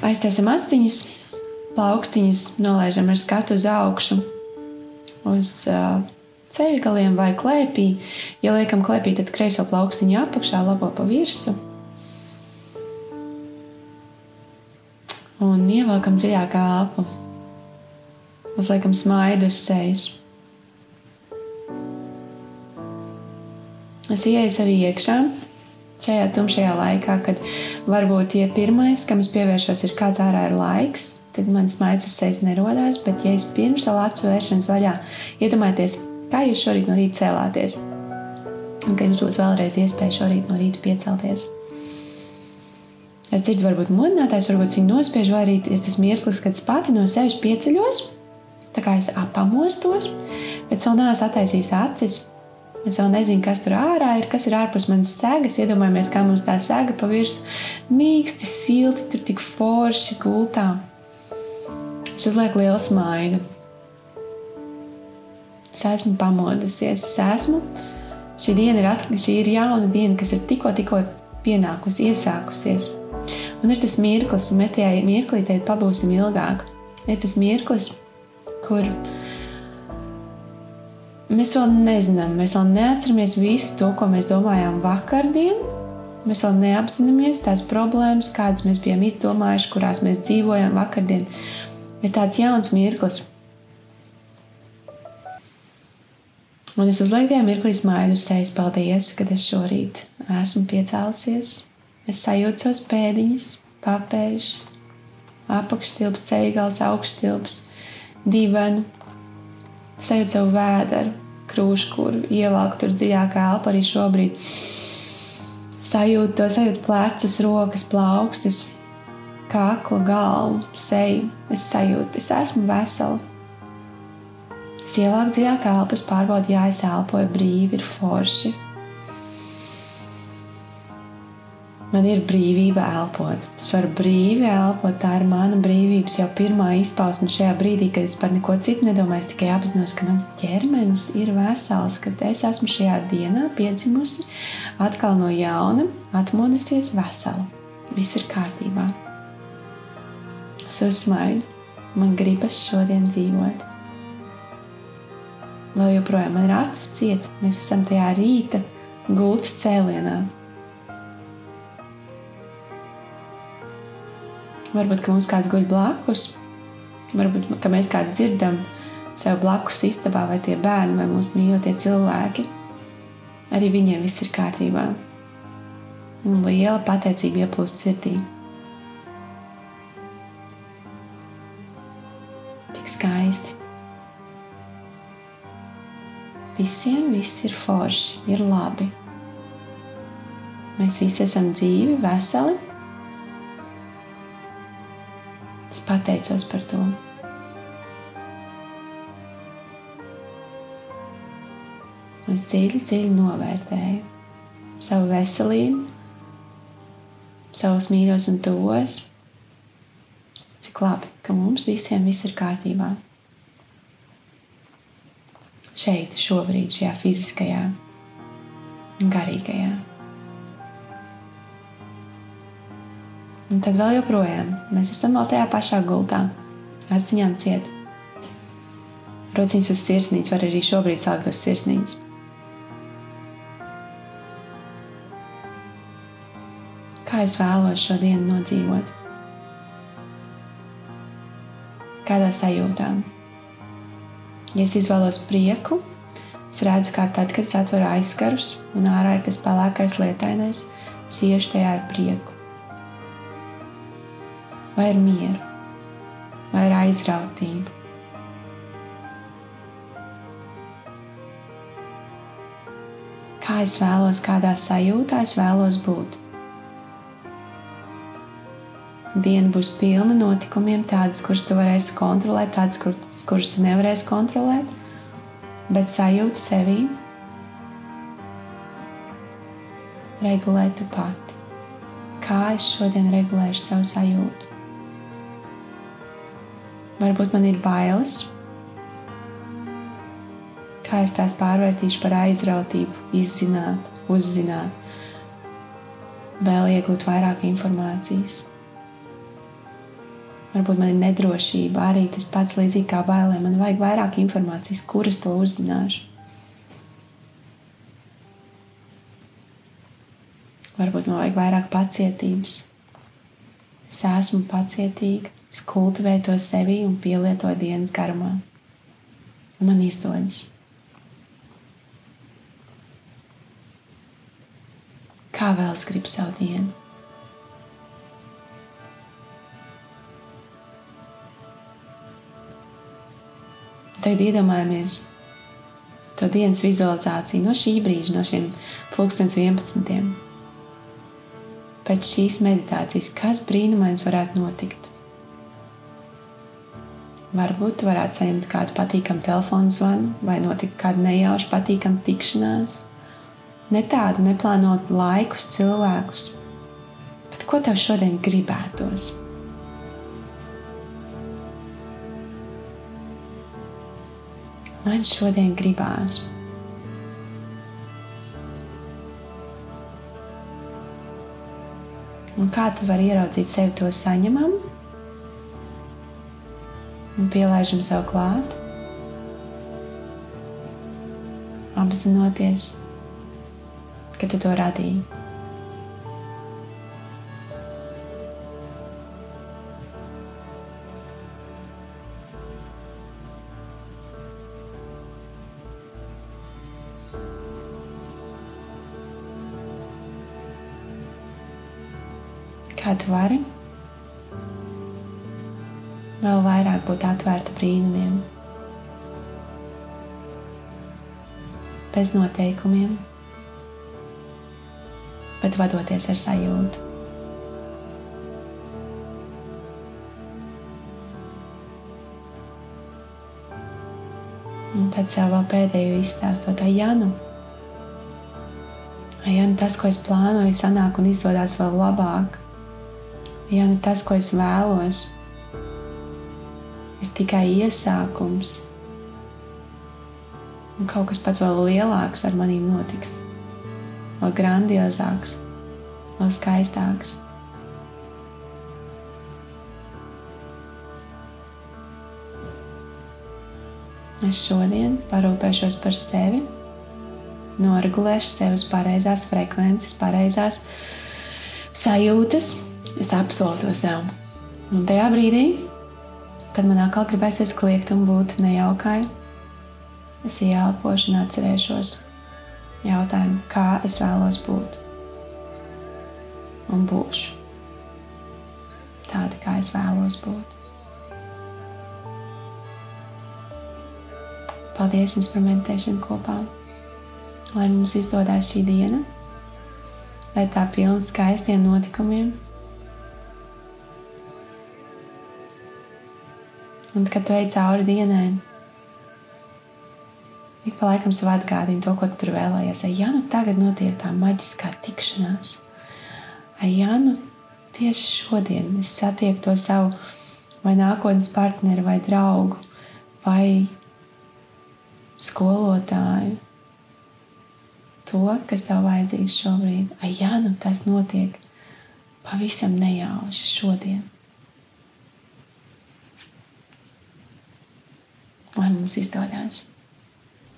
Aiztaisam astiņas, plaukstiņas nolaižam ar skatu uz augšu, uz uh, ceļgaliem vai klēpī. Ja liekam klēpī, tad kreiso plaukstiņu apakšā, labo pa virsmu. Un ievelkam dziļākā elpu. Uzliekam smaidu uz sejas. Es ieeju sevi iekšā, šajā tumšajā laikā, kad varbūt ja pirmais, kam es pievēršos, ir kāds ārā ir laiks, tad man smaids uz sejas nerodās. Bet, ja es pirms acu vēršanas vaļā, iedomājieties, kā jūs šorīt no rīta cēlāties, un ka jums būtu vēlreiz iespēja šorīt no rīta piecelties. Es dzirdu, varbūt modinātājs, varbūt viņu nospiež, vai arī ir tas mirklis, kad es pati no sevis pieceļos, tā kā es apamostos, bet vēl neesmu attaisījis acis. Es vēl nezinu, kas tur ārā ir, kas ir ārpus manas segas. Iedomājamies, kā mums tā sega pa virsmu mīksti, silti, tur tik forši gultā. Es uzlieku lielu smaidu. Es esmu pamodusies, es esmu. Šī diena ir, at, šī ir jauna diena, kas ir tikko, tikko pienākusi, iesākusies. Un ir tas mirklis, un mēs tajā mirklī pabūsim ilgāk. Ir tas mirklis, kur mēs vēl nezinām, mēs vēl neatceramies visu to, ko mēs domājām vakardien. Mēs vēl neapzināmies tās problēmas, kādas mēs bijām izdomājuši, kurās mēs dzīvojām vakardien. Ir tāds jauns mirklis. Un es uzlieku tajā mirklī smaidu uz sejas. Paldies, ka es šorīt esmu piecēlusies Es sajūtu savus pēdiņas, papēžus, apakšstilps, ceļgals, augšstilps, divenu. Sajūtu savu vēderu, krūšu, kur ievelku tur dziļākā elpa arī šobrīd. Sajūtu to, sajūtu plecus, rokas, plaukstas, kaklu, galvu, seju. Es sajūtu, es esmu vesela. Es ievelku dziļākā elpas, pārbaudu, jā, es elpoju brīvi, ir forši. Man ir brīvība elpot. Es varu brīvi elpot. Tā ir mana brīvības jau pirmā izpausme šajā brīdī, kad es par neko citu nedomāju. Es tikai apzinos, ka mans ķermenis ir vesels, ka es esmu šajā dienā piedzimusi atkal no jauna, atmodusies vesela. Viss ir kārtībā. Es uzsmaidu. Man gribas šodien dzīvot. Vēl joprojām man ir acis cieta. Mēs esam tajā rīta gultas cēlienā Varbūt mums kāds guļ blakus, varbūt mēs kādu dzirdam sev blakus istabā, vai tie bērni, vai mūsu mīļotie cilvēki. Arī viņiem viss ir kārtībā. Un liela pateicība ieplūst sirdī. Tik skaisti. Visiem viss ir forši, ir labi. Mēs visi esam dzīvi, veseli pateicos par to. Es dziļi, dziļi novērtēju savu veselību, savus mīļos un tos. Cik labi, ka mums visiem viss ir kārtībā. Šeit, šobrīd, šajā fiziskajā un garīgajā. Un tad vēl joprojām mēs esam vēl tajā pašā gultā, atsiņām ciet. Rociņas uz sirsnītes var arī šobrīd sākt uz sirsnītes. Kā es vēlos šo dienu nodzīvot? Kādā sajūtā? Ja es izvēlos prieku, es redzu, kā tad, kad es atveru aizkarus un ārā ir tas pelēkais lietainais, es iešu tajā ar prieku vai ar mieru, vai ar aizrautību. Kā es vēlos, kādā sajūtā es vēlos būt. Diena būs pilna notikumiem, tādas, kuras tu varēsi kontrolēt, tādas, kuras, kuras tu nevarēsi kontrolēt, bet sajūta sevī regulē tu pati. Kā es šodien regulēšu savu sajūtu? Varbūt man ir bailes. Kā es tās pārvērtīšu par aizrautību, izzināt, uzzināt, vēl iegūt vairāk informācijas. Varbūt man ir nedrošība, arī tas pats līdzīgi kā bailēm. Man vajag vairāk informācijas, kuras to uzzināšu. Varbūt man vajag vairāk pacietības. Es esmu pacietīga, es kultivēju to sevi un pielietoju dienas garumā. Un man izdodas. Kā vēl es gribu savu dienu? Tagad iedomājamies to dienas vizualizāciju no šī brīža, no šiem pulkstenes 11. Pēc šīs meditācijas, kas brīnumains varētu notikt? Varbūt varētu saņemt kādu patīkamu telefonu zvanu, vai notikt kāda nejauša patīkama tikšanās. Ne tādu neplānotu laikus, cilvēkus, bet ko tev šodien gribētos? man šodien gribās. Un kā tu vari ieraudzīt sevi to saņemam un pielaižam sev klāt, apzinoties, ka tu to radīji. Kā tu vari. Vēl vairāk būt atvērta brīnumiem, bez noteikumiem, bet vadoties ar sajūtu. Un tad sev vēl pēdējo izstāstot, ja nu, ja nu tas, ko es plānoju, sanāk un izdodas vēl labāk, ja nu tas, ko es vēlos, ir tikai iesākums, un kaut kas pat vēl lielāks ar maniem notiks, vēl grandiozāks, vēl skaistāks. Es šodien parūpēšos par sevi, noregulēšu sevi uz pareizās frekvences, pareizās sajūtas, Es apsolu to sev. Un tajā brīdī, kad man atkal gribēsies kliegt un būt nejaukai, es ieelpošu un atcerēšos jautājumu, kā es vēlos būt. Un būšu tāda, kā es vēlos būt. Paldies jums par meditēšanu kopā. Lai mums izdodas šī diena, lai tā pilna skaistiem notikumiem Un, kad tu ej cauri dienai, ik pa laikam sev atgādini to, ko tu tur vēlējies. Ai, ja nu tagad notiek tā maģiskā tikšanās, ai, ja nu tieši šodien es satieku to savu vai nākotnes partneri, vai draugu, vai skolotāju, to, kas tev vajadzīgs šobrīd. Ai, ja nu tas notiek pavisam nejauši šodien. Lai mums izdodas.